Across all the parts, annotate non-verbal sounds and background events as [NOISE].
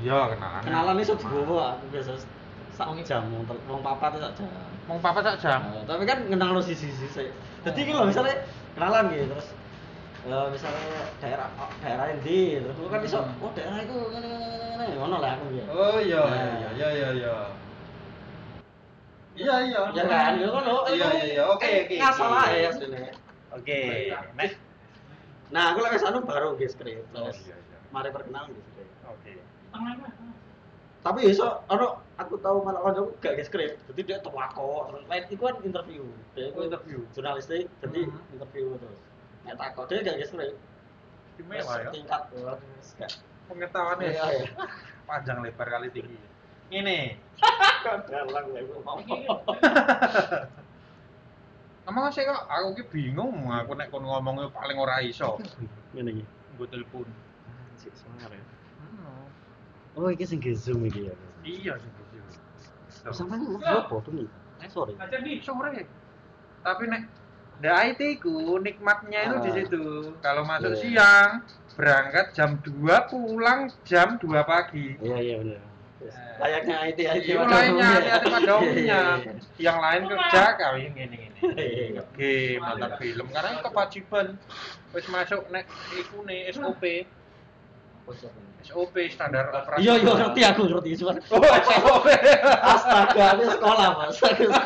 Iya, kenalan. Kenalan iso digowo aku biasa sak jam wong papat sak jam. Wong papa sak jam. Nah, tapi kan kenal lo sisi-sisi sih. Jadi iki lho misalnya kenalan gitu terus eh, misalnya daerah oh, daerah endi terus lu kan iso Hmm. oh daerah itu ngene ngene ngene ngono lah aku ya. Oh iya, Nah. iya, iya, iya, iya. Iya, iya. Ya kan, ya kan lo. Iya, iya, iya. Oke, oke. Ngasal oke. ae asline. Oke. Nah, aku lagi anu baru nggih skrip. Oh, Terus iya, iya. mari perkenalan nggih skrip. Oke. Tapi iso ono aku tahu malah kancaku gak nggih skrip. Jadi dia tewako. Lain iku kan interview. Dia iku Oh, interview. jurnalistik, jadi Mhm. interview terus. Nek takok dia gak skrip. Istimewa ya. Tingkat gak. Pengetahuannya iya. panjang lebar kali tinggi. Ini. Dalang ya ngomong. [LAUGHS] Ngomong sih kok aku ki bingung aku nek kon ngomong paling ora iso. Ngene iki. Gue telepon. Sik semangat ya. Oh, iki sing nggih Zoom iki ya. Iya sih. iya. Sampeyan mau apa tuh nih? Eh, sorry. sore. Tapi nek Nah IT ku nikmatnya itu di Ah. situ. Kalau masuk Iya. siang, berangkat jam 2, pulang jam 2 pagi. Iya, iya benar. Eh. Layaknya IT IT Itu pada lainnya umumnya. hati-hati pada Iya, umumnya. iya, Yang lain kerja kami gini gini. iya. Iya. Game nonton film karena itu kewajiban. Wis masuk nek iku nih SOP. SOP standar operasi. Iya, iya ngerti aku ngerti cuma Oh, SOP. astaga ini sekolah mas sekolah.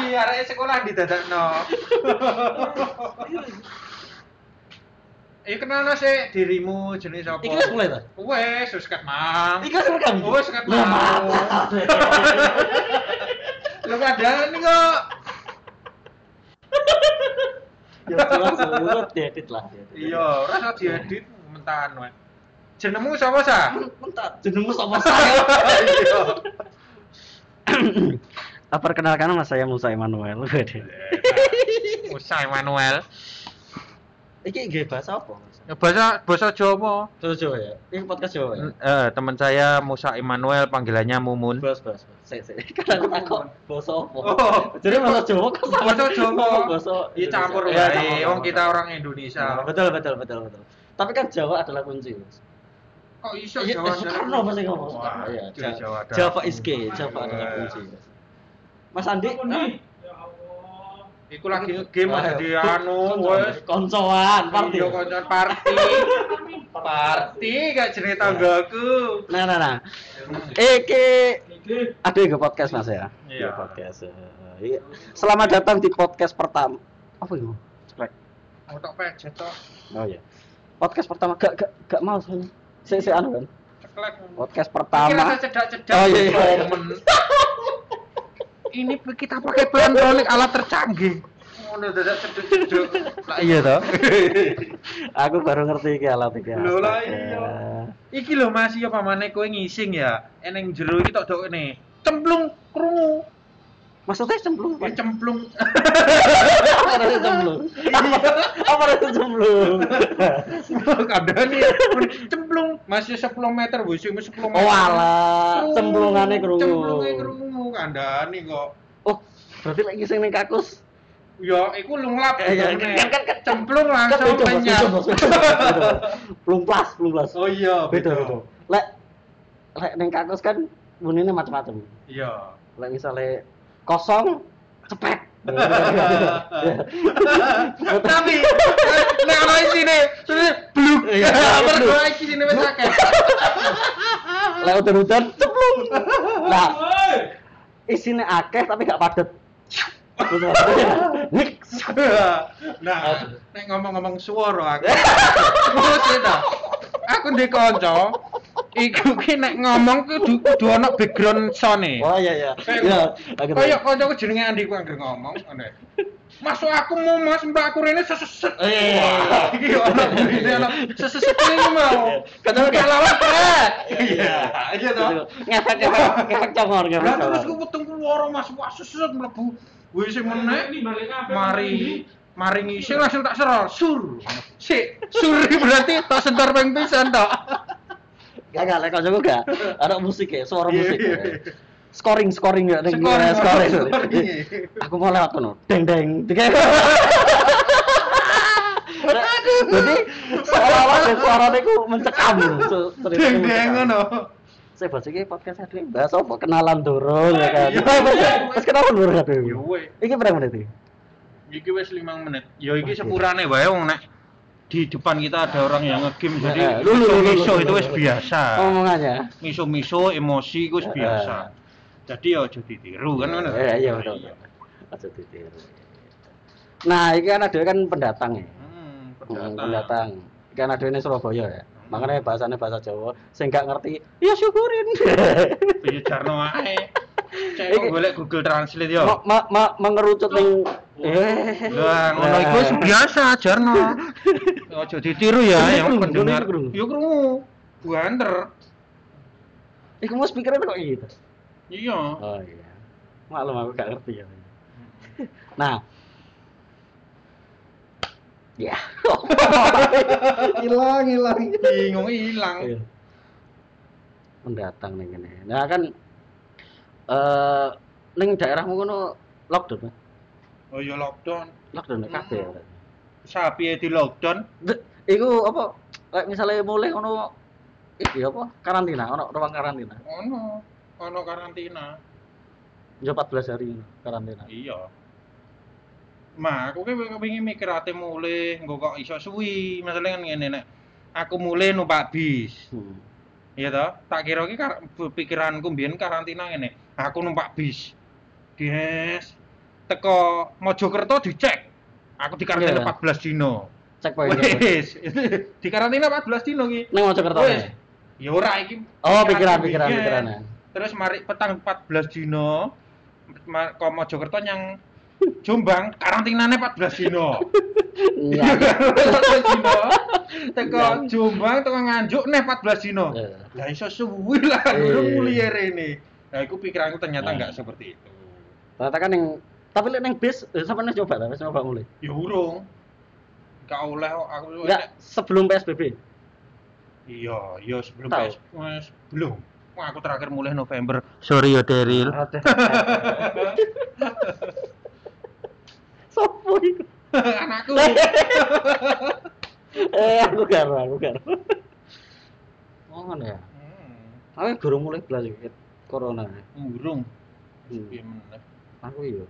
di arek sekolah di dadakno. Eh kenal sih dirimu jenis apa? Iki wis mulai ta? Wes, wis ket mang. Iki kan rekam. Wes Lah, mang. Lu ada ini kok. Ya jelas urut diedit lah. Iya, ora diedit mentahan wae. Jenengmu sapa sa? Bentar, jenengmu sama saya. [COUGHS] Iya. Perkenalkan nama saya Musa Emmanuel. Musa Emmanuel. Iki nggih bahasa apa? Ya, Bahasa bahasa Jawa. Bahasa Jawa ya. Ini podcast Jawa ya. Eh, teman saya Musa Emmanuel panggilannya Mumun. Bahas bahas. Sik. [LAUGHS] Kan bahasa apa? Oh. Jadi bahasa Jawa kan sama Bahasa Jawa. Bahasa Iya campur Indonesia. ya. Iya, campur, Wong kita orang Indonesia. Nah, betul betul betul betul. Tapi kan Jawa adalah kunci. Kok iso Iya, Jawa? eh, Soekarno pasti ngomong Soekarno ya. Ja- Jawa ada. Java is key, Java adalah kunci. Mas Andi? Iku lagi game Ayo. jadi anu wes. koncoan, party. Iya koncoan party. Party gak jenenge tanggaku. Nah, nah, nah. Iki ada ke podcast Mas ya? Iya. podcast. eh, iya. Selamat datang di podcast pertama. Apa itu? Ceklek. Otak pejet tok. Oh iya. Podcast pertama gak gak gak mau. Saya saya anu kan. Ceklek. Podcast pertama. cedak-cedak. Oh, iya, iya. [LAUGHS] Ini kita pakai plantronic alat tercanggih. Ngono dadak cedek-cedek. Lah [LAUGHS] Iya toh. [LAUGHS] Aku baru ngerti iki alat iki. Lho lah iya. Iki lho Mas ya pamane kowe ngising ya. Eneng jero iki tok dok ini. Cemplung krungu. Maksudnya cemplung Ya cemplung. Apa ada cemplung? [LAUGHS] Apa ada cemplung? Kadang nih cemplung masih 10 meter wis 10 meter. Oh alah, cemplungane krungu. Cemplunge krungu kandhani kok. Oh, berarti lagi sing ning kakus. Ya, iku lunglap. Ya, kan- kan- kan- cemplung Kan langsung plus, plung plus. Oh iya, beda, beda. Lek lek ning kakus kan bunine macam-macam. Iya. Lek misale kosong cepet. Tapi nek ana isine bluk. Iya, Mergo bluk. iki sini wis akeh. Lek udan-udan cemplung. Nah, isine akeh tapi gak padet. [LAUGHS] Nah, nek ngomong-ngomong suara aku. Terus ta. Aku ndek kanca iku ki nek ngomong kudu kudu ana background sound-e. Oh iya iya. Iya. Kayak kancaku jenenge Andi ku anggere ngomong ngene. Masuk aku mau mas mbak aku rene seseset. Oh, iya, iya. Wah, Iki ono ini ono seseset ini mau. Kancaku Kayak lawan. Iya. Iya toh. Ngefek ngefek ngefek congor ngefek. Lah terus ku weteng keluar mas wah seset mlebu. Wis meneh mari mari ngisi langsung tak serol sur. Sik, sur berarti tak sentor ping pisan tok. Gak gak lek kancaku gak. Ada musik ya, suara Iya, musik. ya. iya. Scoring scoring ya ning Scoring, scoring. scoring. Aku mau lewat kono. Deng deng. Aduh. Jadi seolah-olah suaranya ku mencekam. Deng deng ngono. Saya baca iki podcast saya bahas apa kenalan durung ya kan. Iya. Wes kenalan durung kan. Yo we. Iki berapa menit iki? Iki wis 5 menit. Ya iki sepurane wae wong nek di depan kita ada orang yang ngegame Eh, jadi lu, lu, lu, lu, miso lu, itu lu. biasa. Omongannya. Miso-miso emosi itu Eh. biasa. Jadi ya aja ditiru kan ngono. Iya, iya betul. Aja ditiru. Nah, iki kan ada kan pendatang ya. Hmm, Hmm, pendatang. pendatang. Kan ada ini Surabaya ya. Makanya bahasanya bahasa Jawa, saya nggak ngerti, ya syukurin. [LAUGHS] Iya jarno ae. Cek golek Google Translate yo. ma, ma, ma, mengerucut ning eh. Lah ngono iku biasa jarno. [LAUGHS] Aja ditiru ya yang pendengar. Yo krungu. Banter. Iku mau speakernya kok gitu. Iya. Oh iya. Maklum aku gak ngerti ya. Nah. Ya. [LAUGHS] hilang, hilang. Bingung ilang. Iya. Pendatang ning kene. Nah kan eh ning daerahmu ngono lockdown. Oh iya lockdown. Lockdown Hmm. kabeh. ya? Sapi di lockdown. Iku apa? Kayak misalnya mulai ono iki apa? Karantina, ono ruang karantina. Ono, ono karantina. Ya 14 hari karantina. Iya. Mah, aku ki kepengin mikir ate mulai, engko kok iso suwi. Masalah kan ngene nek aku mulai numpak bis. Hmm. Iya toh? Tak kira ki kar- pikiranku mbiyen karantina ngene. Aku numpak bis. Des. Teko Mojokerto dicek. Aku di karantina Iya. 14 dino. Cek poin. Wis, [LAUGHS] di karantina 14 dino ki. Ning Mojokerto. Wis. Ya ora iki. Oh, pikiran pikiranku pikiran. Terus mari petang 14 dino. Kok Mojokerto yang Jombang karantinane 14 dino. Iya. [LAUGHS] 14 dino. Teko Jombang teko Nganjuk neh 14 dino. Iya. Lah iso suwi lah Iya. guru mulia rene. Nah, iku pikiranku ternyata Nah. enggak seperti itu. Ternyata kan yang tapi lek neng bis eh, neng coba ta, wis coba mulai. Ya urung. Gak oleh aku Enggak sebelum PSBB. Iya, iya sebelum Tahu. PS wes belum. Wah, aku terakhir mulai November. Sorry ya Daryl. [LAUGHS] Sopo iku? [LAUGHS] Anakku. [LAUGHS] Eh aku karo, aku karo. Oh ngono ya. Hmm, Aku gurung mulai belas iki corona. urung. Hmm. Piye meneh? Aku iya.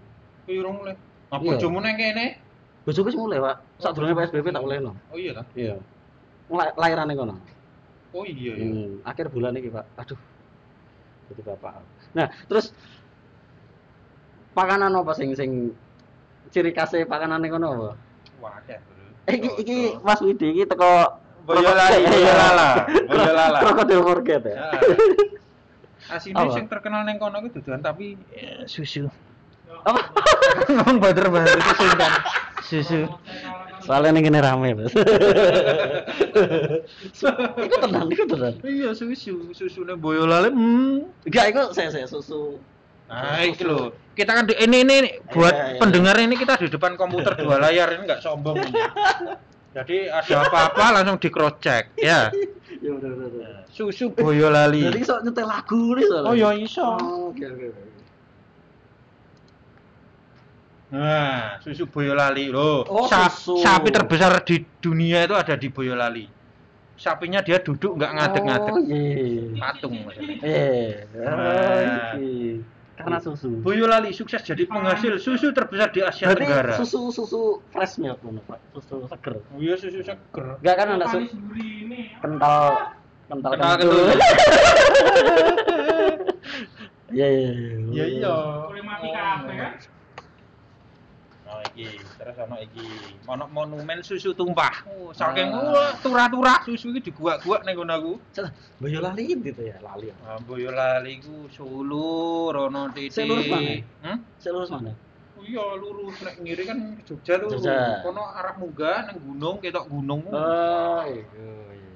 Kuwi urung mulai. Apa Iya. bojomu nang kene? Bojoku wis mulai, Pak. Sadurunge PSBB tak mulai no. Oh iya ta? Iya. Mulai lahirane kono. Oh iya ya. Hmm, akhir bulan ini Pak. Aduh. Jadi Bapak. Nah, terus pakanan apa sing sing ciri khasnya pakanan kono apa? Wadah, Bro. Iki iki Mas Widi iki teko Boyolali, Boyolala, [LAUGHS] Boyolala. Krokodil Forget ya. Asine sing terkenal ning kono kuwi duduhan tapi eh, susu. Apa? [LAUGHS] Ngomong bader-bader itu sultan. Susu. Soalnya ning kene rame, Mas. [LAUGHS] Iku tenan, iku tenan. Iya, susu, susune Boyolali. Hmm. Enggak, iku saya saya susu. Nah, itu loh. Kita kan di, ini ini buat Iya, iya. pendengar ini kita di depan komputer dua [LAUGHS] layar ini nggak sombong. ini. [LAUGHS] Jadi ada apa-apa langsung di cross check ya. [LAUGHS] Ya udah udah udah. Susu Boyolali. Jadi sok nyetel lagu nih soalnya. Oh ya iso. Oh, Oke oke oke. Nah, susu Boyolali loh. Oh, Sa- susu. Sapi terbesar di dunia itu ada di Boyolali. Sapinya dia duduk nggak ngadeg-ngadeg. Oh iya. Patung maksudnya. Eh, oh, Nah. Karena susu. Boyolali sukses jadi penghasil susu terbesar di Asia Berarti Tenggara. susu susu fresh milk ngono, Pak. Susu seger. Oh iya susu seger. Enggak kan ada susu kental kental Kental kentul. [LAUGHS] Iya iya Iya iya. Boleh mati kabeh kan? Oh iki, terus ono iki. Ono monumen susu tumpah. Oh, saking Ah. turah-turah susu iki diguak-guak ning kono aku. Boyolali gitu ya, lali. Ah, Boyolali ku Solo, Rono Titi. Saya lurus mana? Hmm? Lurus mana? Oh iya lurus nek ngiri kan Jogja lurus. Jogja. Kono arah munggah nang gunung ketok gunung. Oh, iya. iya.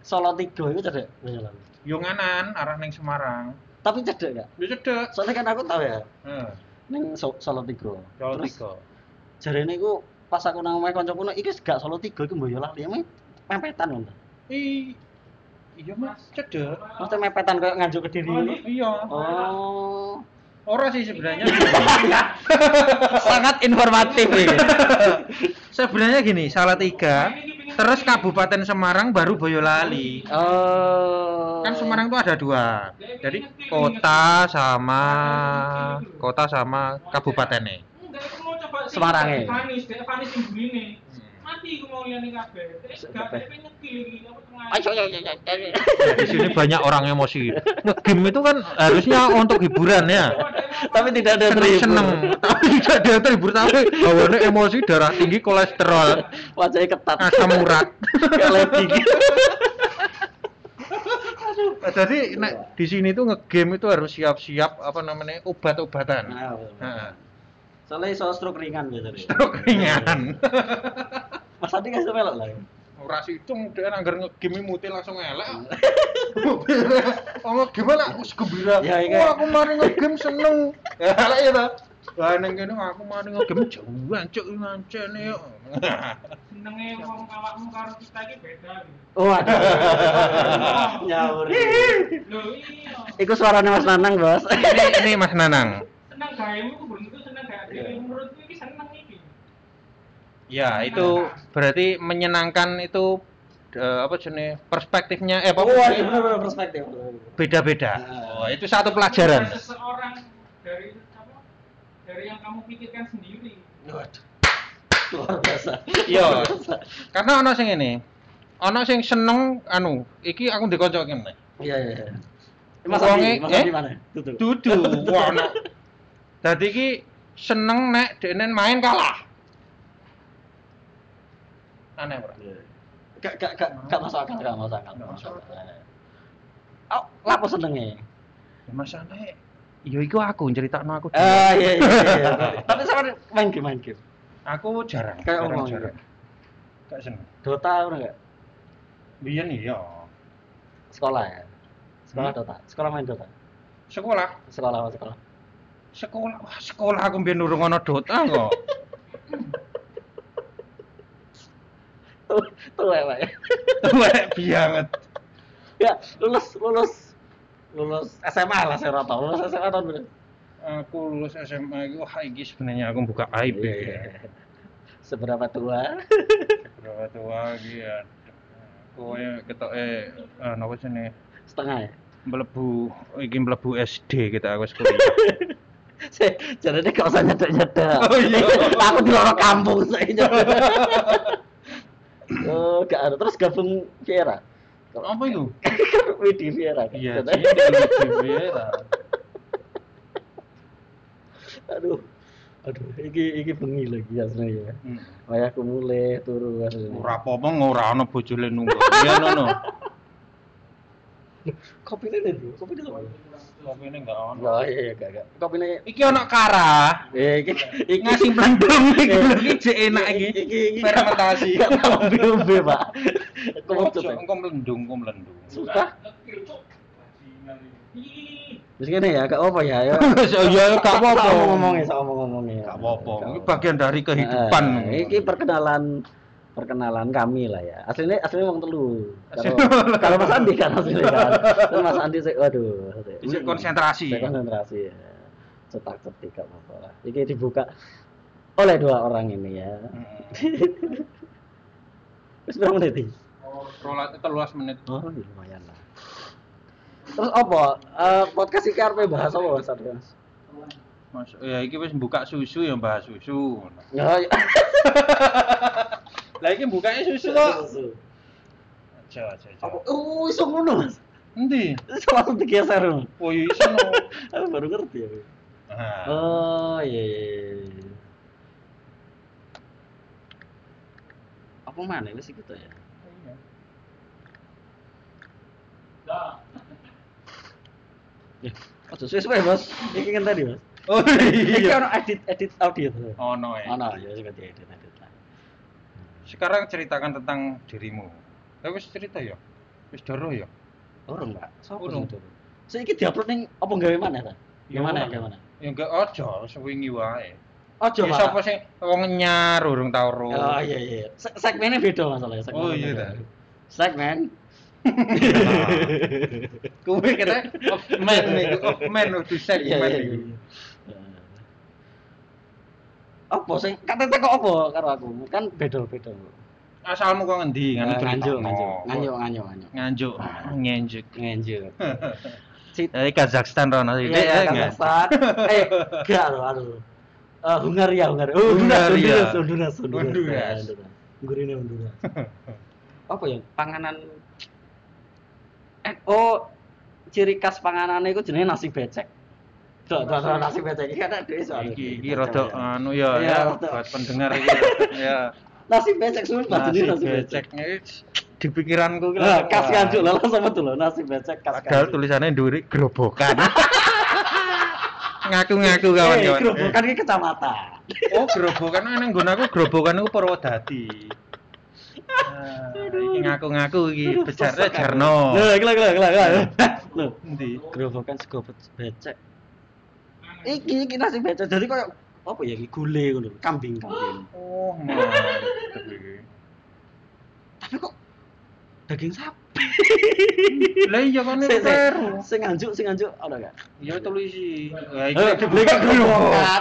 Solo tiga itu cedek Boyolali. Yo nganan arah ning Semarang. Tapi cedek enggak? Yo cedek. Soalnya kan aku tahu ya, Heeh. Ning so Solo tiga. Solo Terus tiga. jarene iku pas aku nang omahe kancaku nek iki gak Solo tiga iku Boyolali, emang mepetan ngono. I iya Mas, cedek. Maksudnya mepetan kayak nganjuk ke diri ini. Iya. Oh. Ora sih sebenarnya. [LAUGHS] Sangat informatif ini. sebenarnya gini, Salatiga, terus Kabupaten Semarang baru Boyolali. Oh. Kan Semarang tuh ada dua. Jadi kota sama kota sama kabupatennya. Semarangnya. Mati mau kabeh. Ayo, ayo, ayo. Di sini banyak orang emosi. Game itu kan harusnya untuk hiburan ya. Tapi tidak ada Seneng terhibur. seneng, tapi tidak ada terhibur tapi bawaannya emosi, darah tinggi, kolesterol, Wajahnya ketat. asam urat. Kayak gitu. Jadi nek di sini tuh ngegame itu harus siap-siap apa namanya obat-obatan. Nah. Heeh. Soalnya iso stroke ringan biasanya. Stroke ringan. [LAUGHS] Mas Adi kasih melok lah. Ora situng dia anggar ngegame mutil langsung elek. [LAUGHS] Oh gimana aku gembira. Ya, iya. Oh, aku mari ngegame seneng. Ya elek ya ta. Lah ning kene aku mari ngegame jauhan cuk ngancene yo. Senenge wong awakmu karo kita iki beda gitu. Oh, ada. [LAUGHS] Nyawur. Lho iya. Iku suaranya Mas Nanang, Bos. Ini ini Mas Nanang. Seneng gaemu ku belum dhewe. Menurutku iki seneng iki. Ya, itu berarti menyenangkan itu eh, apa jenis perspektifnya eh apa Oh, iya benar-benar perspektif. beda-beda. Ah. Oh, itu satu pelajaran. Seseorang dari apa? Dari yang kamu pikirkan sendiri. Waduh. Luar biasa. Iya. Karena ono sing ini. Ono sing seneng anu, iki aku dikonco kene. Iya, iya. iya. Mas Adi, Mas eh? Adi mana? Tutup. Dudu. Wah, ono. [LAUGHS] Dadi iki seneng nek denen main kalah. Aneh ora? Gak gak gak gak masuk akal, gak masuk akal. Gak masuk akal. Oh, lapo senenge? Ya masane ya iku aku nyeritakno aku. Ah, iya iya iya. Tapi sama main game, main game. Aku jarang. Kayak jarang, omong jarang. gitu. Gak seneng. Dota ora enggak? Biyen iya. Sekolah ya. Sekolah Hmm? Dota. Sekolah main Dota. Sekolah. Sekolah sekolah? Sekolah, wah, sekolah aku biyen urung ana Dota kok. [LAUGHS] Tuh, tuh Pak. ya. Tuwek banget. Ya, lulus lulus lulus SMA lah saya rata. Lulus SMA tahun berapa? Aku lulus SMA itu wah iki sebenarnya aku buka aib ya. Seberapa tua? Berapa tua iki ya. Kowe ketoke eh napa jenenge Setengah ya. mlebu iki mlebu SD kita aku sekolah. [LAUGHS] Saya jadi dia gak usah nyedek-nyedek. Oh, iya. Aku di luar kampung saya nyedek. [LAUGHS] oh, gak ada. Terus gabung Viera. Apa itu? [LAUGHS] Widi Viera. kan? Iya, ini Vera. [LAUGHS] Aduh. Aduh, iki iki bengi lagi aslinya ya. Hmm. Wayahku mulai turu aslinya. Ora apa-apa ora ana bojone nunggu. Iya ngono. Kopi ini dulu, kopi ini apa? Kopi ini enggak ono. Oh iya iya gak gak. Kopi ini Iki ana kara. Eh, iki iki Ngasih plendung iki lho iki jek enak iki. Iki iki Fermentasi. [LAUGHS] BUB, Pak. Coba. engko mlendung, engko mlendung. Iki. Ih. Wis ngene ya, gak apa ya, ya. Ya gak apa-apa. Ngomongnya, ngomongnya. [LAUGHS] Gak apa-apa. Ini bagian dari kehidupan. Eh, iki perkenalan perkenalan kami lah ya. Aslinya aslinya wong telu. Kalau kalau Mas Andi kan aslinya kan. [LAUGHS] Mas Andi saya waduh. Isik konsentrasi. Saya konsentrasi ya. Cetak cetik gak apa-apa lah. Iki dibuka oleh dua orang ini ya. Hmm. Wis [LAUGHS] berapa menit iki? Rolat 13 menit. Oh, iya, lumayan lah. Terus apa? Eh, podcast iki arepe bahas apa Mas Andi? Mas? Ya iki wis buka susu ya bahas susu. Ya. [LAUGHS] Lah iki bukanya susu kok. Aja aja aja. Apa? Oh, iso ngono, Mas. Endi? Iso langsung digeser. Mas. Oh iya iso no. [LAUGHS] Aku baru ngerti ya. Oh, iya iya. iya. Apa mana wis gitu ya? Dah. Ya, aja suwe-suwe, Bos. Iki kan tadi, Mas. Oh Iki iya. ono edit edit audio tuh. Oh no ya. Ono ya sing edit edit. Sekarang ceritakan tentang dirimu. Lah wis cerita ya. Wis doro ya. Urung, Pak. Sopo Urung. sing turun? Saiki diupload ning apa gawe mana ta? Ya, Gimana ora. gimana? Ya enggak aja sewingi wae. Ojo, Ya sapa sing wong nyar urung tau ro. Oh iya iya. Se- Segmennya beda masalahnya. segmennya Oh, iya, dah. Segmen [LAUGHS] Kuwi kata of man [LAUGHS] iku, of man to segment Iya, iya, iku. iya. Apa sing kate kok apa karo aku? Kan beda-beda. Asalmu kok ngendi Nganjuk, ngono nganjuk, cerita. nganjuk, nganjuk, nganjuk, nganjuk. Nganjuk, ngenjuk. [LAUGHS] Nganjuk. Cit- Dari Kazakhstan rono Iya, sithik iya, ya. Kazakhstan. [LAUGHS] Eh, gak loh, aduh. Eh, Hungaria, Hungaria. Oh, Honduras, Hungaria. Honduras, Honduras, Honduras. Ya. Gurine Honduras. [LAUGHS] Apa ya? Panganan Eh, oh, ciri khas panganannya itu jenenge nasi becek. Tuh, tuh, tuh, nasi becek iki kan ada soalnya. Iki iki rada anu ya Iya, ya buat pendengar iki. [LAUGHS] Ya. Nasi becek semua Nasi jenenge nasi becek. di pikiranku ki langsung, kas kanjuk lah sama tuh loh, nasi becek kas Padahal tulisannya nduri grobokan. [LAUGHS] Ngaku-ngaku Eh, kawan-kawan. gerobokan ini kecamatan. Oh, grobokan nang nggon aku grobokan iku Purwodadi. Nah, iki ngaku-ngaku iki bejarnya Jarno. Lah, gila gila gila gila. Loh, Endi? gerobokan sego be- becek. Iki iki nasi becek. Jadi koyo apa ya gule ngono, lho, kambing-kambing. Oh, mantep iki. Tapi kok daging sapi. Lah iya kan sing- kleru. Sing anjuk, sing anjuk ana gak? Ya tulisi. Ya Eh,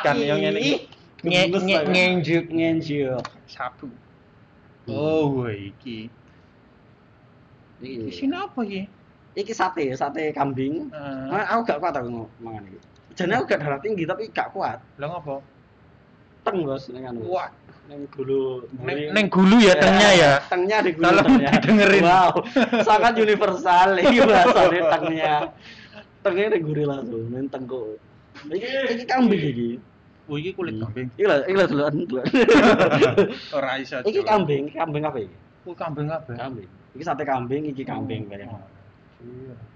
kan yang iki. Nge Gemes nge lah, kan? ngenjuk Ngenjuk. sapu. Hmm. Oh, iki. Iki Iki, sini apa iki? iki sate, sate kambing. Nah, aku gak kuat aku mangan iki. Jane aku gak darah tinggi tapi gak kuat. Lah ngopo? Teng bos ning anu. Wah, Ning gulu. neng, neng gulu ya tengnya ya. Tengnya di gulu Tolong tengnya. didengerin. Wow, sangat universal iki [LAUGHS] bahasane tengnya. Tengnya di gurih langsung, neng tengku. Iki iki kambing iki. Oh, iki kulit kambing. Iki lah, iki lah duluan duluan. [LAUGHS] Ora iso. Iki kambing, kambing apa iki? Oh, kambing apa? Kambing. Iki sate kambing, iki kambing bayang.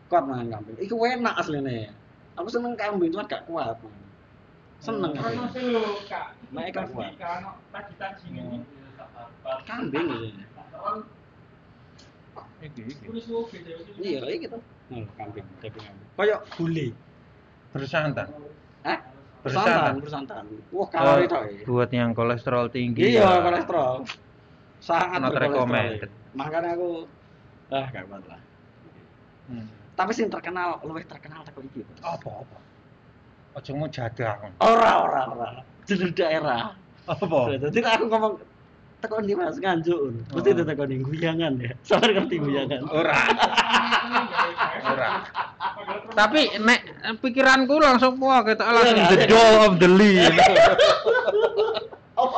Kuat mangan kambing. Iki enak aslinya. Aku seneng kambing cuma gak kuat. Seneng aku. Sih lho, Kak. Nek gak kuat. Ini. Kambing beda Iya, iki tuh. Nah, kambing, kambing. Kayak gulai. Bersantan. Hah? Bersantan. Bersantan. Wah, kalori Oh, iki. buat yang kolesterol tinggi. Iya, ya. kolesterol. Sangat Not berkolesterol. recommended. Makanya aku ah gak kuat lah. Hmm. Tapi sing terkenal, luwih terkenal teko iki. Apa apa? Ojo mau jadah. Ora, ora, ora. Jeneng daerah. Apa? Jadi aku ngomong teko ndi Mas nganjuk. Mesti Oh. teko ndi guyangan ya. Sampe ngerti guyangan. Ora. [LAUGHS] Ora. Tapi nek pikiranku langsung wah kita langsung Iya, the iya. doll of the Lee. [LAUGHS] Oh,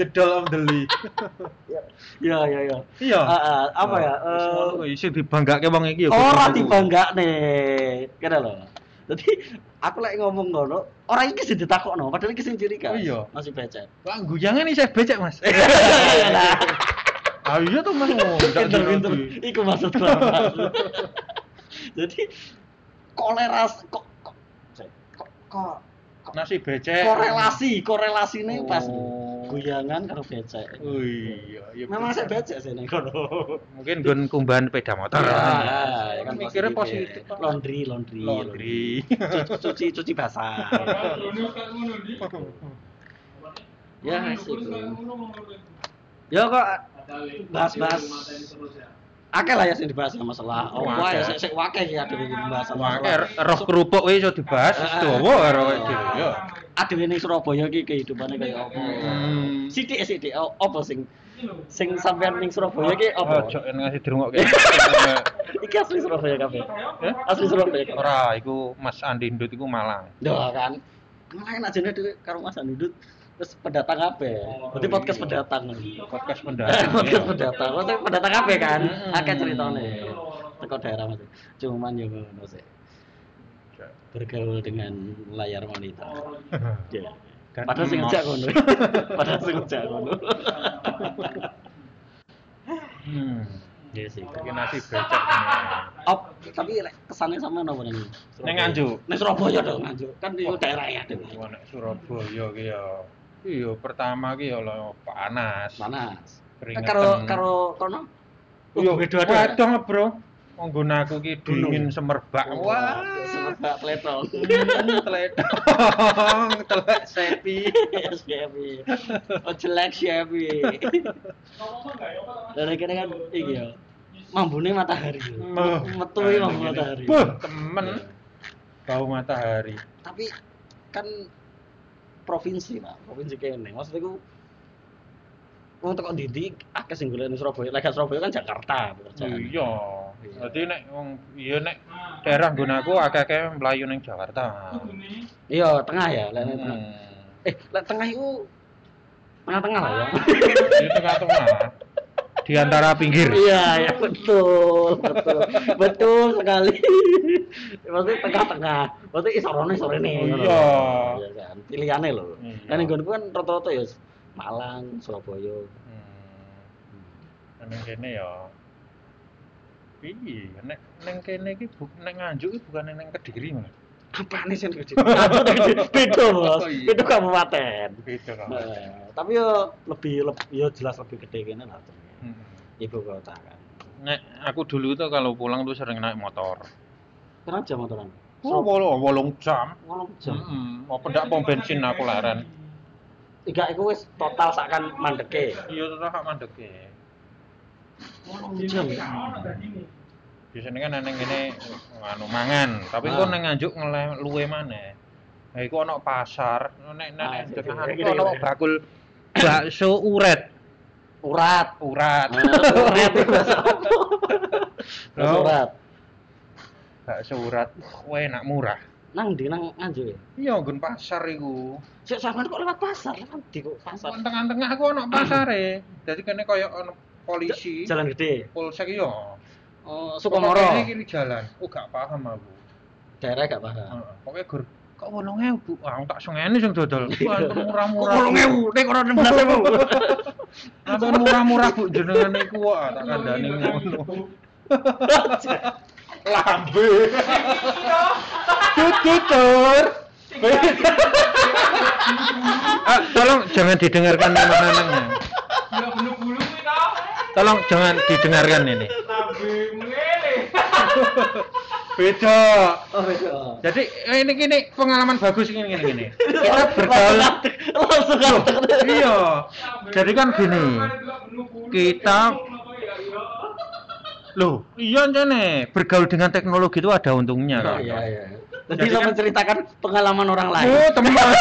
the doll of the Lee. [LAUGHS] ya ya ya. Iya. Ah, ah, apa ya? Oh, Eh, iso dibanggake wong iki ya. ora dibanggakne. Kene lho. Jadi aku lek ngomong ngono, ora iki sing ditakokno, padahal iki sing ciri khas. Oh, iya. Masih becek. Wah, guyangan iki saya becek, Mas. Nah, [LAUGHS] Ah iya tuh Mas. Oh, pinter-pinter. diroti. Iku maksud. [LAUGHS] Jadi koleras kok kok kok Nasi becek. korelasi korelasinya pas Oh. Guyangan karo becek. Oh iya, iya. Memang saya becek sih ning kono. Mungkin gun kumbahan sepeda motor. Ya, ya kan mikirnya positif positif. ya. Laundry, laundry, Laundry. Cuci, cuci, cuci basah. Ya, sih. Ya kok bahas-bahas akeh lah ya sing dibahas ya masalah oh wah ya sik sik wakeh ya Wah, masalah. kayak roh kerupuk wis iso dibahas, Ah, ah. dawa karo kayak gitu. Ya. Ada ning Surabaya iki kehidupane kaya apa Hmm. sithik sithik oh, apa sing sing sampean ning Surabaya iki apa Ojo ngasih dirungokke. [LAUGHS] iki asli Surabaya kabeh Eh? asli Surabaya Ora, iku Mas Andi Ndut iku Malang. Lho kan. Main aja nih karo Mas Andudut terus pendatang apa? Berarti podcast pendatang. Podcast pendatang. podcast iya. pendatang. [LAUGHS] Maksudnya pendatang apa kan? Akeh ceritane. Teko daerah Mas. Cuman yo ngono sih. Bergaul dengan layar monitor. [LAUGHS] Ya. Padahal ngejak ngono. [LAUGHS] Padahal sing ngejak ngono. Hmm. Iya sih. Iki nasi becek. Op, tapi kesane sama nopo ning? Ning Nganjuk. Ning Surabaya dong Nganjuk. Kan itu daerah ya. Wah, nek Surabaya ki ya. Iya, pertama ki ya lho panas. Panas. Keringetan. Karo karo kono. Iya, beda-beda. Wedong, Bro. Nggon aku ki dingin semerbak. Wah, Wah, semerbak. Hmm, teledong, telek sepi. [LAUGHS] Shabby. Oh jelek Shabby. Dari kene kan iki ya. mambune matahari. Metu Kayak mambu matahari. Temen. Bau matahari. Tapi kan provinsi, Pak. Provinsi kene. Maksudnya ku Wong teko ndi akeh sing golek ning Surabaya. Lek gak Surabaya kan Jakarta pekerjaan. Iya. Dadi nek wong iya nek daerah nggon aku akeh-akeh mlayu ning Jakarta. Iya, tengah ya, lek tengah. Hmm. Eh, lek tengah itu tengah-tengah lah ya. Di tengah-tengah. Di antara pinggir. Iya, ya betul, betul, betul sekali. Maksudnya tengah-tengah, maksudnya isorone sorene. Oh, iya. Iya kan, pilihannya loh. Iya. Kan nggonku kan rata-rata ya Malang, Surabaya. Hmm. Neng kene ya. Iya, nek neng kene iki bu, nek nganjuk iki bukan neng Kediri malah. Apa nih sih gede? Aku udah gede, beda bos, Oh, iya. beda kabupaten. Beda. Nah, tapi yo lebih, lebih yo jelas lebih gede kene lah. Hmm. Ibu kota kan. Nek aku dulu tuh kalau pulang tuh sering naik motor. Kenapa jam motoran? Oh, wolong, wolong jam. Wolong jam. Hmm. Apa ndak pom bensin aku laren. Tiga itu wis total sakan mandeke. Iya tetep hak mandek ya. Wolong jam. ono dadine. Biasanya kan neng kene anu mangan, tapi Ah. kok neng nganjuk ngeleh luwe maneh. Nah, iku ana pasar, nek nek Ah, nek iya, tengah iku ana iya. bakul bakso uret. Urat. Urat. Ah, [LAUGHS] Urat Loh. urat. Bakso urat, wah enak murah. Nang di nang nganjuk ya. Iya, nggon pasar iku. Sik sampean kok lewat pasar, lewat di kok pasar. Tengah-tengah aku ana pasare. Dadi kene kaya ana polisi. Jalan gede. Polsek iya. Oh, Sukomoro. kene kiri jalan. Oh, gak paham aku. Daerah gak paham. Heeh. Pokoknya gur kok 8000. Ah, tak sengene sing dodol. [LAUGHS] Itu murah-murah. Kok 8000, nek ora 16000. Sampai [LAUGHS] murah-murah Bu jenengan iku kok ah, tak kandhani ngono. [LAUGHS] Lambe. Tutur. ah, tolong jangan didengarkan anak-anaknya. Ya bulu-bulu kuwi to. Tolong jangan didengarkan ini. Beda. Oh, beda. Jadi ini gini pengalaman bagus ini gini gini. [LAUGHS] Kita bergaul. langsung. Iya. Jadi kan gini. Kita- Loh, iya jane bergaul dengan teknologi itu ada untungnya Oh, kan. iya, iya. Jadi Jadi kan- menceritakan pengalaman orang lain. Oh, teman. [LAUGHS]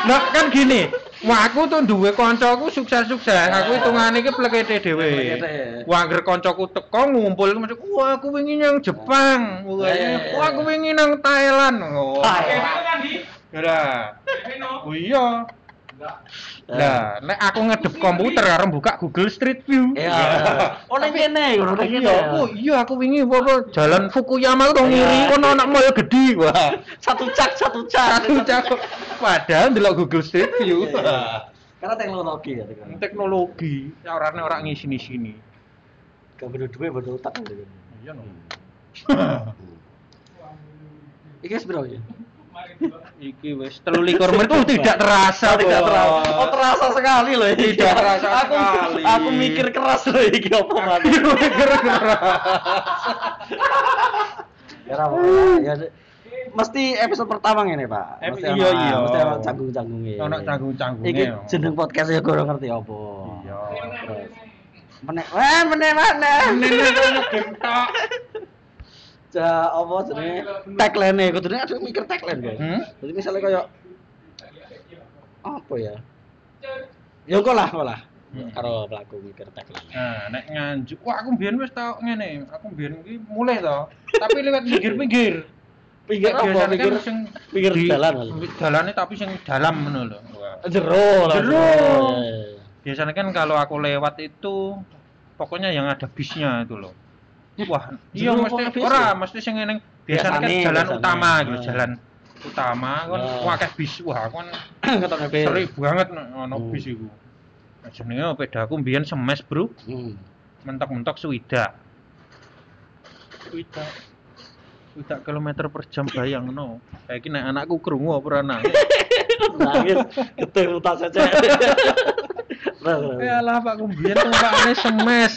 Nah, kan gini. Wah, aku tuh duwe kancaku sukses-sukses. Aku hitungane iki plekete dhewe. Wah, anggere kancaku teko ngumpul macam, "Wah, aku wingi nang Jepang." Wah, aku wingi nang Thailand. Oh. Thailand. Ya. Oh iya. Lah, nek aku ngedep komputer karo buka Google Street View. Iya. Oh, nang kene, nang kene. Iya, oh iya aku wingi apa jalan Fukuyama ngiri Iya. kono anak mall gede. Wah. Satu cak, satu cak. Satu cakep. Padahal ndelok Google Street View. Iya, iya. Karena teknologi ya, teknologi. Teknologi, ya orangnya orang ngisi-sini. Gak bener duwe bener otak. Iya no. Iki wis bro ya? Iki wis 13 menit itu tidak terasa, Oh, tidak terasa. Oh, terasa sekali loh ini. Tidak terasa [LAUGHS] aku, sekali. Aku mikir keras loh iki apa man. Ya apa ya. Mesti episode pertama ngene, Pak. Mesti iya, iya. Mesti ana canggung-canggunge. Ono canggung-canggunge. Iki jeneng podcast ya gue ngerti apa. Iya. Meneh, wah meneh mana? Nene gentok. Ja apa jenenge tagline kudune aduh mikir tagline, guys. Hmm? Jadi misalnya kayak apa ya? Ya kok lah, kok lah. Hmm. Karo pelaku mikir tagline. Nah, nek nganjuk, wah aku mbiyen wis tau ngene, aku mbiyen iki mulai to. Tapi lewat pinggir-pinggir. Pinggir apa? Biasanya Pinggir kan sing pinggir di- jalan kali. Jalannya tapi sing dalam ngono lho. Jero lah. Jero. Biasanya kan kalau aku lewat itu pokoknya yang ada bisnya itu loh. Wah, iya mesti ora, ya? mesti sing ngene. Biasanya kan Biasane, jalan biasane. utama gitu, Ah. jalan utama kan Ah. wah akeh bis. Wah, kan [COUGHS] Ketone bis. sering banget ono Hmm. bis iku. Nah, jenenge pedaku mbiyen semes, Bro. Hmm. Mentok-mentok swida. Swida. Swida kilometer per jam bayangno. Kayak nek anakku krungu apa ora nangis. [LAUGHS] Nangis getih utak saja. [LAUGHS] Ya lah Pak Kumbiyen tumpakane semes.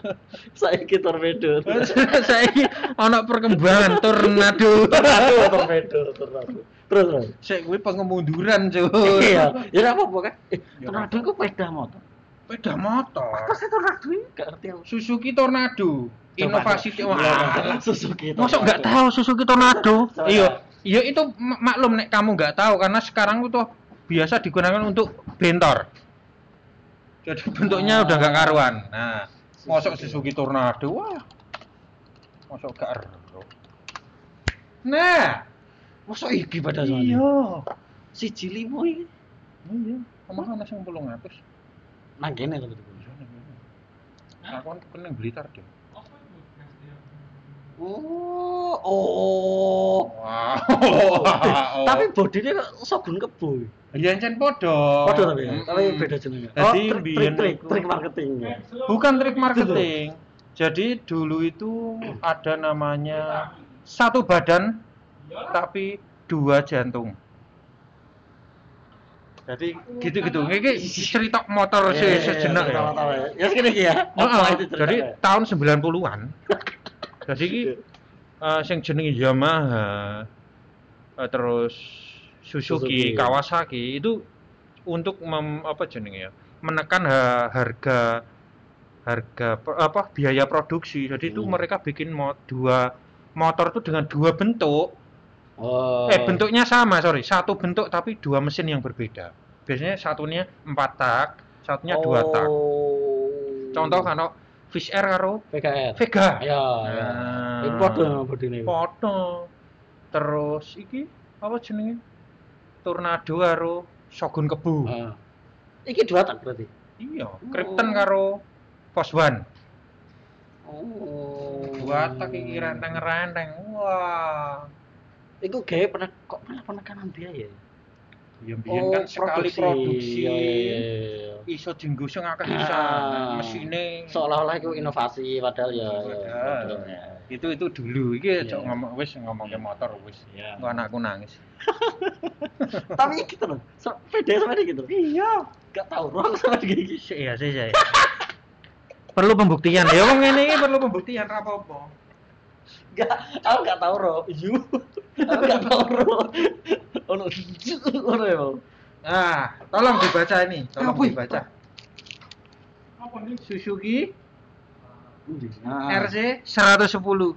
[LAUGHS] Saiki torpedo. [LAUGHS] Saiki ana perkembangan tornado. [LAUGHS] Aduh, torpedo, torpedo. Terus, terus. Sik kuwi pengemunduran, Cuk. Iya, ya ora apa-apa kan. Eh, Ya, tornado iku sepeda motor. Sepeda motor. Apa sih tornado ini? Gak ngerti aku. Suzuki Tornado. Inovasi wah. Suzuki. Masuk nggak tahu Suzuki Tornado? Iya, iya itu mak- maklum nek kamu nggak tahu karena sekarang itu biasa digunakan untuk bentor. Jadi bentuknya udah nggak karuan. Nah, masuk Suzuki Tornado, wah, masuk gak ero. Nah, Masuk iki pada soalnya. iya, Si Cilimo ini. iya, ke mana ana sing 800? Nang kene lho. Aku kan kening Blitar deh. Nasdem? Oh, oh. Wow. [LAUGHS] Tapi bodinya kok Shogun Kebo. Iya, encen podo. Padha tapi ya, Mm-mm. tapi beda jenenge. Jadi Oh, trik trik iku- trik marketing. Bukan trik marketing. Jadi dulu itu ada namanya satu badan tapi dua jantung. Jadi gitu-gitu. Ini cerita motor Iya, se iya, iya, sejenak ya. ya. Ya segini ya. Jadi tahun 90-an. [LAUGHS] jadi iki eh, sing jenenge Yamaha eh, terus Suzuki, Suzuki. Kawasaki itu untuk mem, apa jenenge ya? menekan ha- harga harga apa biaya produksi. Jadi itu Hmm. mereka bikin mo dua motor itu dengan dua bentuk. Oh. Eh bentuknya sama, sorry. Satu bentuk tapi dua mesin yang berbeda. Biasanya satunya empat tak, satunya dua tak. Oh. Contoh kan Fish Air karo. Vega. Ya, ya. Nah. Iku padha bodine. Foto. Terus iki apa jenenge? Tornado karo Shogun Kebu. Heeh. Iki dua tak berarti. Iya, Krypton karo Pos One. Oh. Dua tak iki renteng-renteng. Wah. Iku gawe pernah kok malah penekanan biaya. ya? Ya biyen kan sekali produksi. Iya, iya, iya. Iso dienggo sing akeh Ah. pisan. Mesine Seolah-olah itu inovasi padahal ya. ya, Padahal. ya. itu itu dulu iki aja Iya. ngomong wis ngomongke motor wis. Iya. Engko anakku nangis. [LAUGHS] Tapi gitu loh. So, beda sama dia gitu. Iya. Gak tahu roh sama dia gitu. Iya sih saya. perlu pembuktian ya wong ngene iki perlu pembuktian ra apa-apa. Gak, aku gak tahu roh. Iya. Aku gak tahu roh. Ono [LAUGHS] ono ya. Nah, tolong dibaca ini, tolong Apa ini? dibaca. Apa nih? Suzuki Nah. RC 110. Oh,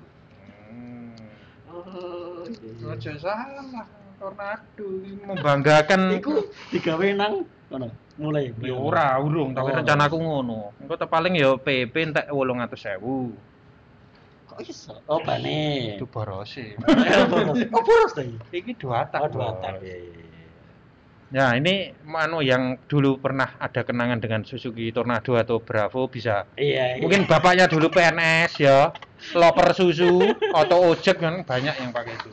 Hmm. Aja salah. Tornado ini membanggakan. Iku digawe nang ono mulai. Ya ora urung, tapi rencanaku ngono. Engko paling ya PP entek 800.000. Kok iso? Oh, bane. Itu borose. [LAUGHS] Oh, boros. Oh, boros tadi. Iki dua tak. Oh, dua tak. Iya, iya, iya. Ya, ini anu yang dulu pernah ada kenangan dengan Suzuki Tornado atau Bravo bisa Iya, iya. Mungkin bapaknya dulu PNS ya, loper susu atau ojek kan banyak yang pakai itu.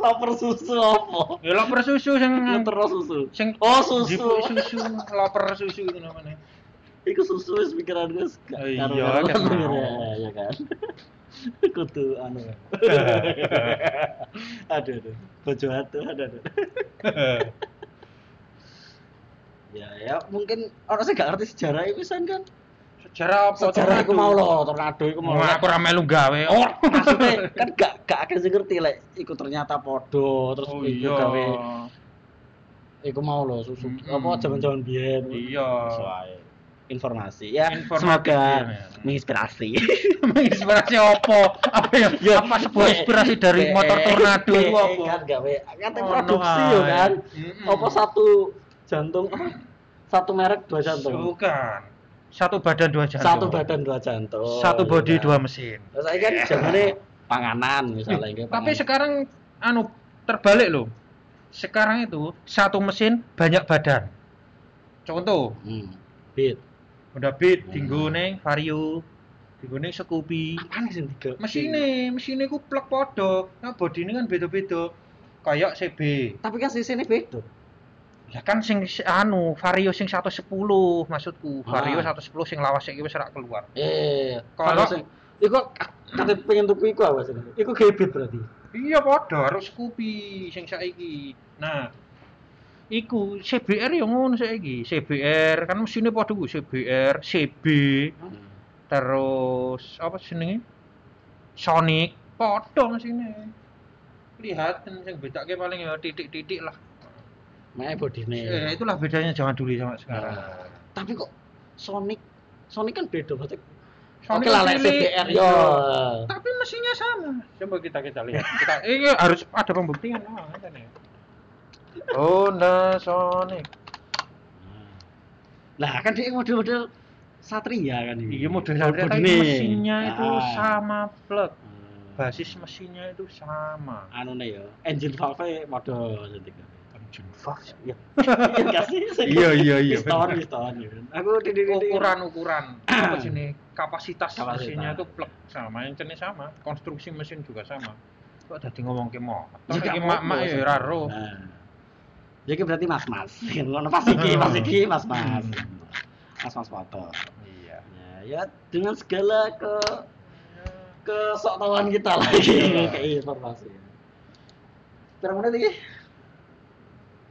lapar susu apa? Ya loper susu yang Terus susu. sing Oh, susu. susu, loper susu itu namanya. Iku susu wis pikiran gue Oh, iya, kan mau. ya, ya kan. [LAUGHS] Kudu anu. [LAUGHS] aduh aduh. Bojo atuh aduh aduh. [LAUGHS] ya ya mungkin orang sih gak ngerti sejarah itu kan kan. Sejarah apa? Sejarah iku mau loh, tornado iku mau. Aku ora melu gawe. Oh, maksudnya kan gak gak akan sih ngerti lek iku ternyata podo terus Oh iya. gawe iku mau loh susu apa zaman-zaman biyen. Iya. Sesuai informasi ya semoga iya. menginspirasi [LAUGHS] Menginspirasi apa? Apa ya? Apa sebuah inspirasi dari motor tornado itu kan apa? gawe kan Ono produksi ae. yo kan Mm-mm. apa satu jantung apa satu merek dua jantung Bukan. Satu badan dua jantung. satu badan dua jantung Satu body ya dua kan? mesin. saya kan jamane panganan misalnya gitu Tapi sekarang anu terbalik loh. Sekarang itu satu mesin banyak badan. Contoh, hmm. beat udah beat, dinggo ning Vario, dinggo ning Scoopy. apaan sih tiga Mesine, mesine ku plek podo. Nah, body ini kan beda-beda. Kayak CB. tapi kan sisine beda Ya kan sing si- anu Vario sing 110 maksudku. Vario Ah. 110 sing lawas iki wis keluar. eh Kalau- sing iku kate pengen tuku iku apa sih iku gebit berarti Iya padha harus Scoopy sing saiki. Nah, iku CBR yang ngono saiki. CBR kan mesinnya padha ku CBR, CB, terus apa jenenge? Sonic padha mesinnya. Kelihatan sing bedake paling ya titik-titik lah. Mek bodine Eh, itulah bedanya zaman dulu sama sekarang. Nah, tapi kok Sonic Sonic kan beda berarti. Sonic Oke lah. CBR Iya. yo. Tapi mesinnya sama. Coba kita kita lihat. Kita [LAUGHS] ini harus ada pembuktian. Oh, nih. Honda Sonic. Lah kan dia model-model Satria kan ini. Iya model Satria tapi mesinnya itu Ah. sama plug. Hmm. Basis mesinnya itu sama. Anu nih ya, engine valve model jadi. Engine valve. Iya. [LAUGHS] Iya? Iya, iya, iya. Piston, piston. ya kan. Aku di di di- di- Ukuran-ukuran apa sini kapasitas, Kapasitas. mesinnya itu plug sama, engine sama, konstruksi mesin juga sama. Kok tadi ngomong ke motor, Ya, iki nggak mak-mak ya sih. ora ro. Nah. Jadi berarti mas-mas. Ngono pas iki, pas iki mas-mas. Mas-mas motor. Iya. Ya, ya dengan segala ke kesoktawan kita lagi Iya. kayak informasi. Berapa menit lagi?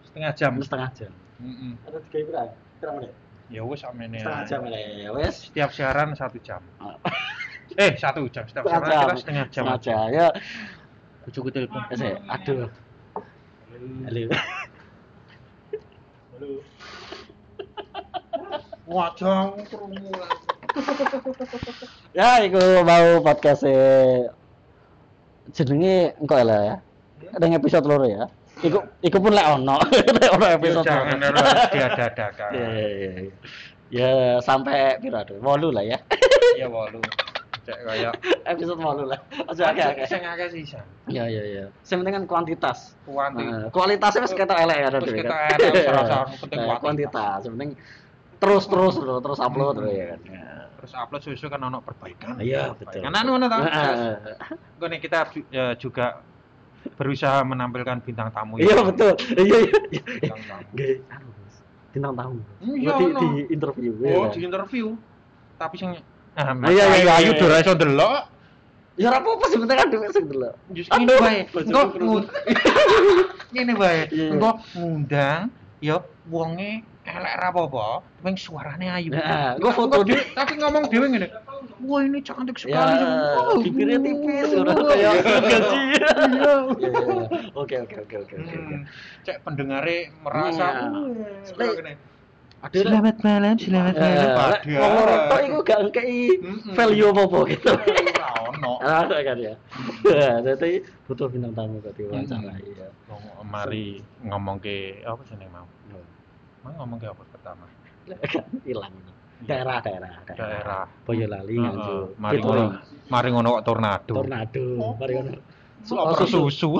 Setengah jam. Setengah jam. Mm-mm. Ada tiga berapa? Berapa menit? Ya wes samene. Setengah jam ya, wes. Setiap siaran satu jam. Ah. Eh satu jam. Setiap Setengah siaran jam. kita setengah jam. Setengah jam. Ya, Bujuku telepon. ya saya. Aduh. Halo. Wajah kerungu Ya, iku mau podcast jenenge engko lah ya. Ada yang episode loro ya. Iku iku pun lek ono. [LAUGHS] Lek ono episode Jangan diadakan. [LAUGHS] Ya, ya, ya, ya. Ya sampai piro tuh? 8 lah ya. Ya walu. Cek kaya [LAUGHS] episode 8 lah. Aja akeh-akeh. sing akeh sisa. Ya ya ya. Sing penting kan kuantitas. Kuanti. Nah, kualitasnya wis ketok elek ya Terus Dek, ketok kan? elek, [LAUGHS] wis penting Nah, kuantitas. kuantitas. Yang penting terus terus terus, terus upload Hmm. ya kan. Ya. Terus upload susu kan ono perbaikan. Iya, betul. Kan anu ngono ta. Nah, nih kita ya, juga berusaha menampilkan bintang tamu. Iya ya. betul. Iya iya. Bintang tamu. Anu, bintang tamu. Iya, di, di interview. Oh, kan? di interview. Tapi sing ah, iya, iya, Ayu dora iso ndelok. Ya ora apa-apa penting kan dhewe sing delok. Jus Aduh, ngene wae. baju Engko ngene [LAUGHS] wae. Iya, iya. Engko ngundang ya wonge elek ra apa-apa, ping suarane ayu. Nah, Engko gua foto dhewe- tapi ngomong dhewe ngene. Wah, ini cantik sekali. Ya, bibirnya tipis kayak Iya. gaji. Oke, oke, oke, oke, oke. Hmm, Cek pendengare merasa. Iya. "Wah, Lek-. Ada Selamat malam, selamat malam. Lek ngomong rotok iku gak ngkei Mm-mm. value apa-apa gitu. Ono. [LAUGHS] Ada kan ya. Ya, [LAUGHS] Jadi butuh bintang tamu kok diwawancara iya. Mari ngomong ke apa sih mau? Mau ngomong ke apa pertama? Kan hilang. Daerah, daerah, Daerah. Boyolali. Nganjuk. Mari Gitu. ngono. Mari ngono kok tornado. Tornado. Mari ngono. Susu. susu. [LAUGHS]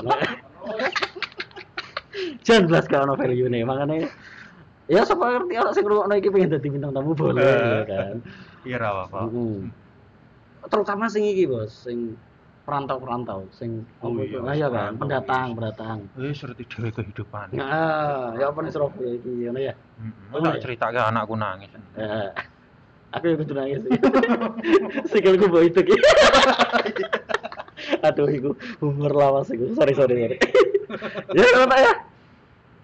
Jangan belas kalau value nih, makanya ya siapa ngerti orang sing ngrungokno iki pengen dadi bintang tamu boleh Eh. ya kan. Iya ra apa. Mm. Terutama sing iki, Bos, sing perantau-perantau, sing Oh iya, itu? Nah, iya kan, pendatang, pendatang. Wis serti dhewe kehidupan. Nah, ya apa nih Surabaya iki ya. Heeh. Oh, Tak iya. ceritake anakku nangis. Ya. Aku yang kudu nangis sih. [LAUGHS] Sikilku bawa itu ki. Aduh, iku humor lawas iku. Sorry, sorry, sorry. [LAUGHS] ya, apa ya?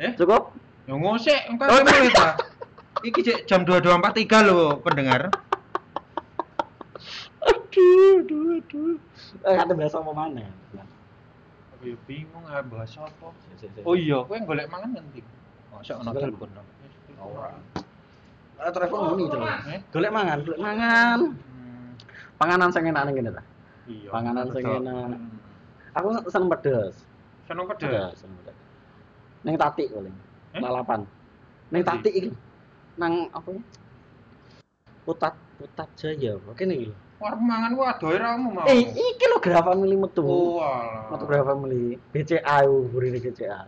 Eh? Cukup? Ya ngosek, engko Oh, mulai ta. Iki cek jam 22.43 lho pendengar. Aduh, aduh, aduh. Eh, kata bahasa apa mana? Aku ya bingung ah bahas apa. Oh iya, kowe golek mangan ngendi? Masa ono telepon. Ora. Eh, telepon ini terus. Eh? Golek mangan, golek mangan. Hmm, Panganan sing enak ning kene ta. Iya. Panganan sing enak. Hmm. Aku seneng pedes. Seneng pedes. Seneng pedes. Ning Tati paling. Eh? Lalapan. Ning Endi? Tati iki. Nang apa ya? Putat Putat Jaya. Kene iki lho. Warung mangan ku adohe ramu mau. Eh, iki lho Grafa Family metu. Oh, alah. Metu Grafa Family. BCA burine BCA.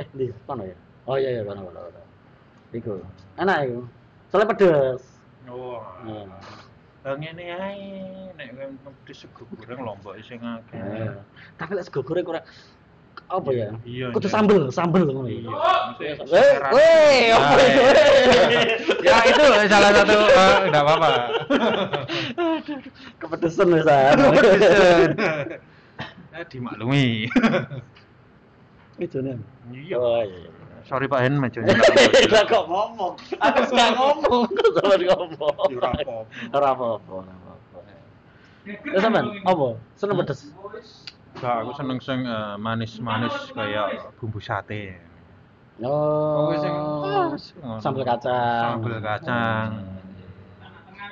Eh, di kono ya? Oh iya iya kono kono. kono. Iku. Enak iku. Soalnya pedes. Oh. Hmm. Lah ngene ae, nek kowe pedes sego goreng lombok sing akeh. Eh, Tapi lek sego goreng kurang apa ya? Iya. Kudu iya. sambel, sambel ngono Iya. ya. Eh, sekarang- weh, apa Nah, itu? Ya itu salah satu eh, enggak apa-apa. [LAUGHS] Kepedesan wis ah. Pedesan. Eh dimaklumi. Itu nih. Iya. Oh iya. iya. Sorry Pak Hen majunya. Lah kok ngomong? Aku suka ngomong, sama ngomong. Ora apa-apa. Ora apa-apa, ora apa-apa. Ya sampean, apa? Seneng pedes? Enggak, aku seneng sing eh, manis-manis kayak bumbu sate. Oh. Kowe sing ngono. sambal kacang. Sambal kacang. Ya.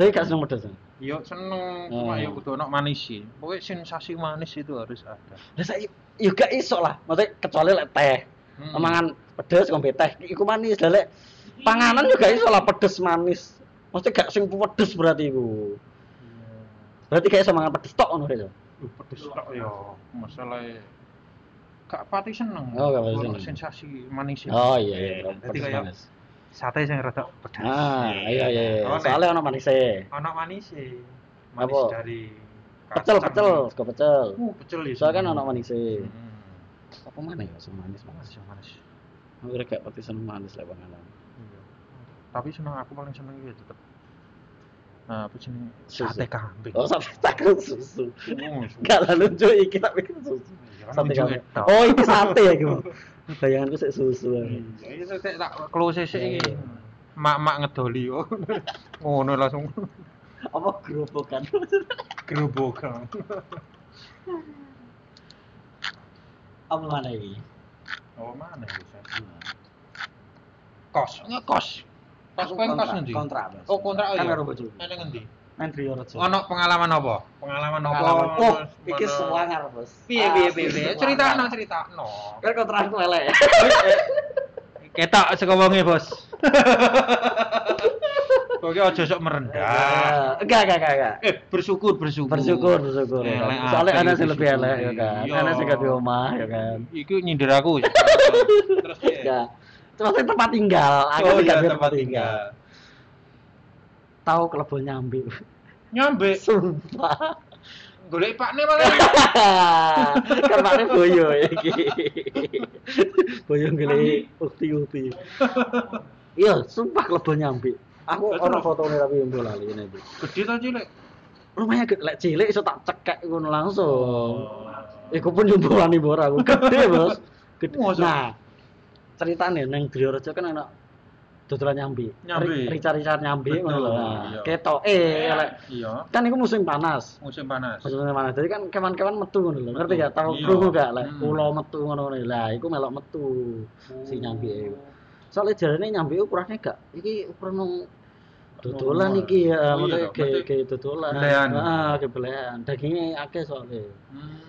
Jadi gak seneng pedes. Yo seneng, Oh. cuma yo kudu ono manis sih. Pokoknya sensasi manis itu harus ada. Lah saya yo gak iso lah. Maksudnya kecuali lek teh. Hmm. Mangan pedes ngombe teh iku manis. Lah lek panganan juga iso lah pedes manis. Maksudnya gak sing pedes berarti iku. Berarti kayak sama mangan pedes tok ngono iso. Duh, pedes tok yo. Masalah gak pati seneng. Oh, gak pati seneng. sensasi manis itu. Oh iya iya, Jadi pedes kayak manis. sate sing rada pedes. Ah, iya iya. iya. Oh, nek- Soalnya ono manisnya. Ono manis sih. Manis Apa? dari Pecel pecel, sego pecel. Uh, pecel ya. Soalnya kan ono manisnya. Hmm. Apa mana ya sing manis manis. Manis manis. Aku gak pati seneng manis lek panganan. Iya. Tapi seneng aku paling seneng itu tetep Nah, apa jenenge? Susu. Sate kambing. Oh, sate takut susu. Gak lah lucu iki tak pikir susu. Iya, kan Sate kambing. Oh, iki sate ya iku. [LAUGHS] Bayanganku sik susu. Iya, itu tak tak close sih. Iya. Mak-mak ngedoli oh. Ngono langsung Apa gerobokan? gerobokan. Apa mana iki? Oh, mana? Saya? Kos, ngekos. Kos kowe kos ngendi? Kontrak, Mas. Oh, kontrak Kan ya. karo bojoku. Nang ngendi? Nang Triorejo. Ono pengalaman apa? Pengalaman apa? Oh, iki mana? sewangar, Bos. Piye piye piye? Critakno, critakno. Kan kontrakku elek. [LAUGHS] Ketok saka wonge, Bos. Ki aja sok merendah. Enggak, enggak, enggak, enggak. Eh, bersyukur, bersyukur. Bersyukur, bersyukur. ya kan. Elek Soalnya ana sing lebih elek ya kan. Iya. Ana sing gak di omah ya kan. Iku nyindir aku. [LAUGHS] Terus piye? Saya tempat tinggal, aku Oh iya, di tempat tinggal. Tahu kelebon nyambi. Nyambe, Sumpah. golek pakne malah. [LAUGHS] kan pakne boyo iki. boyo ngeli ukti-ukti. Iya, sumpah kelebon nyambi. Aku ono fotone tapi lali ini. Bu. Gede ta cilik? Lumayan gede, lek cilik iso tak cekek ngono langsung. Oh. Iku pun jumbuhani ora aku gede, Bos. [LAUGHS] Gede. Nah, ceritane nang Driorejo kan ana dodolan nyambi. Nyambi. Rica-rica nyambi ngono lho. lek Iya, kan iku musim panas. musim panas. Maksudnya mana? Jadi kan kewan-kewan metu ngono lho. Ngerti gak? Tahu Iya. krungu gak lek Hmm. kula metu ngono ngono. Lah, iku melok metu si nyambi iku. Soalnya jarane nyambi ukurannya gak iki ukuran nang dodolan Oh, iki ya, oh maksudnya kayak kayak dodolan. belehan. Heeh, kayak belehan. Dagingnya akeh soalnya. Hmm.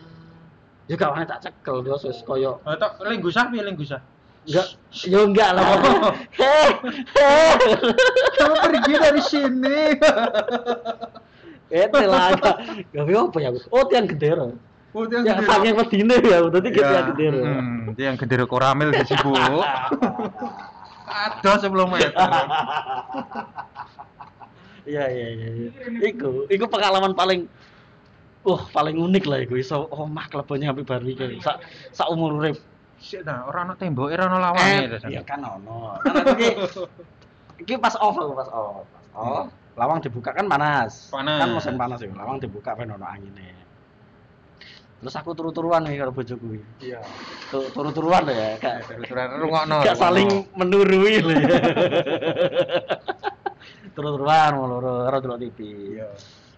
Ya gak tak cekel dia wis koyo Oh, tok lenggusah piye lenggusah? Enggak ya enggak lah. Oh. Heh. heh. Kamu pergi dari sini. Ete lah. Gawe apa ya? Oh, tiang gendera. Oh, dia Ya saking medine ya, Iya. gitu tiang gendera. Hmm, dia yang gendera koramil di sibu. Ada sebelum itu. Iya iya iya. iya. Iku, iku pengalaman paling Wah, paling unik lah iku iso omah klebonnya sampai baru iki. Sak sak umur urip. Sik ta, ora ono tembok, ora ono lawange. San. iya kan ono. Kan aku iki [LAUGHS] iki pas off aku pas off. Pas off, lawang dibuka kan panas. Panas. Kan musim panas ya, lawang dibuka ben ono angine. Terus aku turu-turuan nih karo bojoku. Iya. Tu- Turu-turuan ya, gak Terus-terusan rungokno. gak saling menurui lho ya. [LAUGHS] Turu-turuan loro karo delok TV. Iya.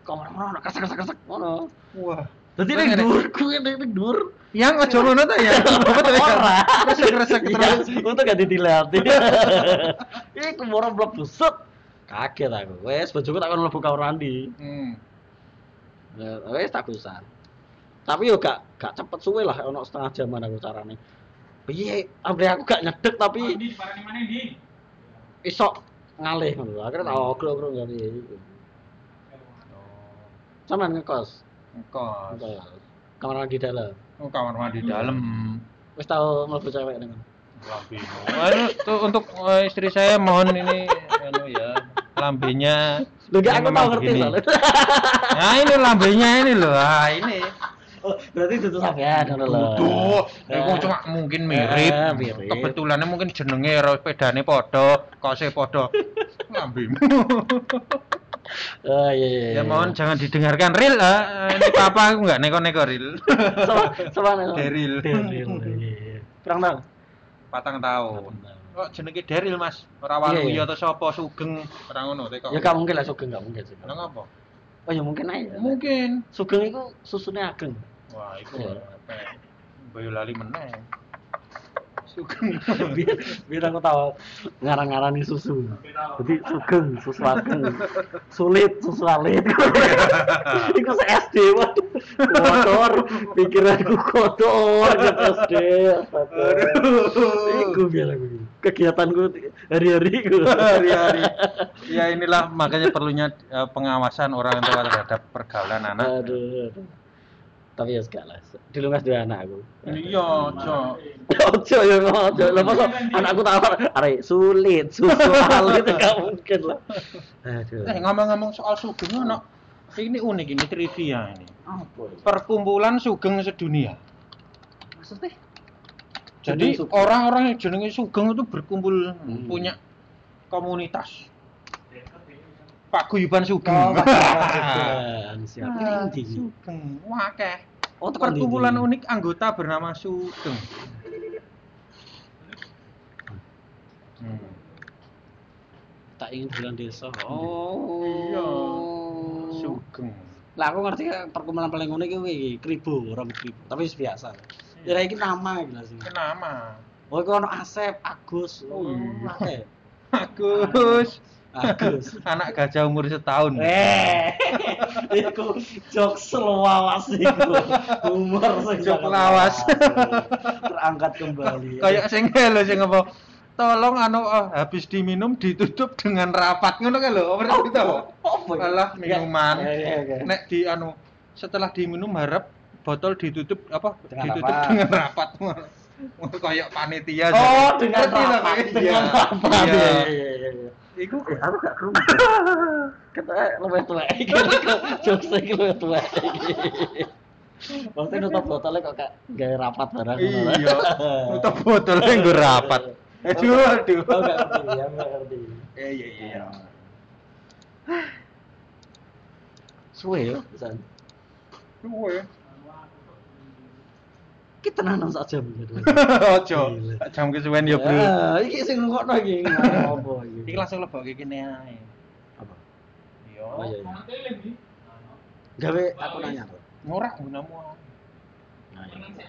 Kamar ono kresek-kresek ngono. Wah. Dadi Terus ning ngene. dhuwurku ning ning dhuwur. Yang aja ngono ta ya. [LAUGHS] Betul ya. Ora. Kresek-kresek Iya, terus. Untuk gak ditilati. Iku moro mlebu set. Kaget aku. Wes bojoku tak kon mlebu kamar mandi. Hmm. Ya, Wes tak usah. Tapi yo gak gak cepet suwe lah ono setengah jaman aku carane. Piye? Ambre aku gak nyedek tapi di barang mana di? iso ngalih ngono. Akhirnya tak oglo-oglo ngene. Sampeyan ngekos. Kos. Ngekos. Kamar mandi dalam. Oh, kamar mandi dalam. Wis tau mlebu cewek. Lambino. Anu, tuh, untuk eh, istri saya mohon ini anu ya lambenya Lho gak aku memang ngerti soalnya. [LAUGHS] Nah ini lambenya ini loh. Ah ini. Oh, berarti itu sampean ngono lho. Tuh, itu Eh. cuma mungkin mirip. Eh, mirip. Kebetulannya mungkin jenenge ro sepedane padha, kose padha. [LAUGHS] Lambemu. [LAUGHS] Oh iya iya. ya mohon jangan didengarkan real ah. Ini papa aku enggak neko-neko real. sama sama. Deril. Deril. iya. Kurang tahu. Patang tahun. Kok jenenge Deril, Mas? Ora Iya, Waluya iya. atau sapa Sugeng ora ngono teko. Ya gak mungkin lah sugeng gak mungkin sih. Nang apa? Oh ya mungkin aja. Mungkin. Sugeng itu susunya ageng. Wah, itu Iya. Boyolali meneh. Sugeng. [LAUGHS] biar aku tahu. Ngarang-ngarani susu. Jadi sugeng susu ageng sulit susu alit [LAUGHS] itu se SD waduh kotor. Pikiranku kotor. Ke SD Iku biar aku. Kegiatanku hari-hari Hari-hari. [LAUGHS] Ya inilah makanya perlunya eh, pengawasan orang tua terhadap pergaulan anak. aduh, aduh. Tapi ya segala dulu nggak dua anak aku Iya, Cok. Ojo ya ojo. Lah masa anakku tak apa arek sulit, susu alit enggak mungkin lah. Aduh. Eh ngomong-ngomong soal sugeng ono ini unik ini trivia ini. apa? Perkumpulan sugeng sedunia. Maksudnya? Jadi orang-orang yang jenenge sugeng itu berkumpul Hmm. punya komunitas. Paguyuban sugeng. Oh, Pak Siap. Ah, ndi? Sugeng, wakeh. Oh, tekan ndi? Perkumpulan unik anggota bernama Sugeng. Hmm. Tak ingin bilang desa. Oh. Iya. Sugeng. Lah aku ngerti perkumpulan paling unik itu iki kribo, orang kribo. Tapi biasa. Ya iki nama gila sih. Kenapa? Oh, iku ono Asep, Agus. Oh, iya. akeh. [LAUGHS] Agus. Agus. [LAUGHS] Anak gajah umur setahun. Eh, [LAUGHS] iku jokes lawas iku. Humor sing Jok lawas. [LAUGHS] Terangkat kembali. Kayak sing lho sing apa? Tolong anu oh, habis diminum ditutup dengan rapat ngono kan lho. Apa itu? Apa ya? Alah minuman. Ya, ya, ya. Nek di anu setelah diminum harap botol ditutup apa? Dengan ditutup rapat. dengan rapat. Kayak panitia. Oh, dengan rapat, dengan Iya. rapat. Iya. Iya, iya, iya, iya. Iku Eh, aku gak kerungu. Kata lebih tua iki. Jokes iki lebih tua iki. Maksudnya nutup botolnya kok kayak gaya rapat barang. iya. [LAUGHS] Nutup botolnya nggo rapat. Aduh, aduh. Aku gak ngerti, aku gak ngerti. Iya, iya, iya. Suwe yo, pisan. Suwe. Kita nanam sak jam gitu. [LAUGHS] Ojo. Jam kesuwen ya, Bro. Ah, iki sing ngrungokno iki [LAUGHS] apa iki? Iki langsung lebokke kene ae. apa? Iya. Oh iya. iya. Gawe aku nanya tuh. Ngorak gunamu. Nah,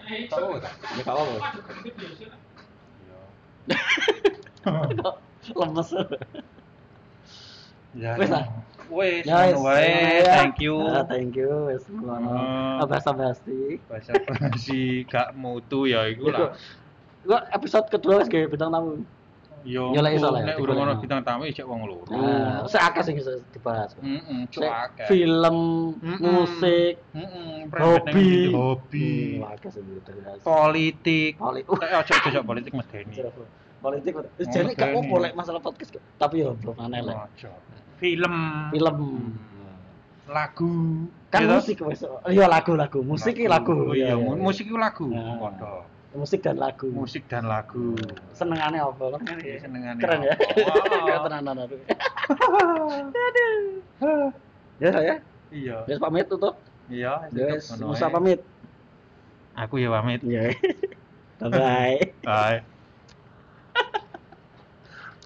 iya. Tahu ta? Ya lah. [LAUGHS] Kok lemes. Ya. Wes, ah. Wes, Ya, ngono wae. Thank you. Ah, thank you. Wis ngono. Ah. Apa basti? Bahasa basi gak mutu ya iku lah. Gua episode kedua wis gawe bintang tamu. Yo. Lah, iso lah Nek urung ono bintang tamu isek wong loro. Nah, seakeh sing bisa dibahas. Heeh, akeh. Film, musik, Heeh, hobi, hobi. Hmm, akeh sing dibahas. Politik. Poli- Eh ojo ojo politik medeni. Politik Oh, jadi gak medeni. apa boleh masalah podcast tapi ya belum aneh lah. Film. film Lagu. kan Gitu? musik wes iya lagu-lagu musik iki lagu Iya, iya, mu- iya. musik itu lagu. Nah. Padha. musik dan lagu Musik dan lagu. senengane apa kan Iya, senengane keren ya? [LAUGHS] Kayak tenanan aku ya ya Iya. wes pamit tutup Iya, ngono Musa pamit Aku ya pamit. [LAUGHS] ya bye bye Bye.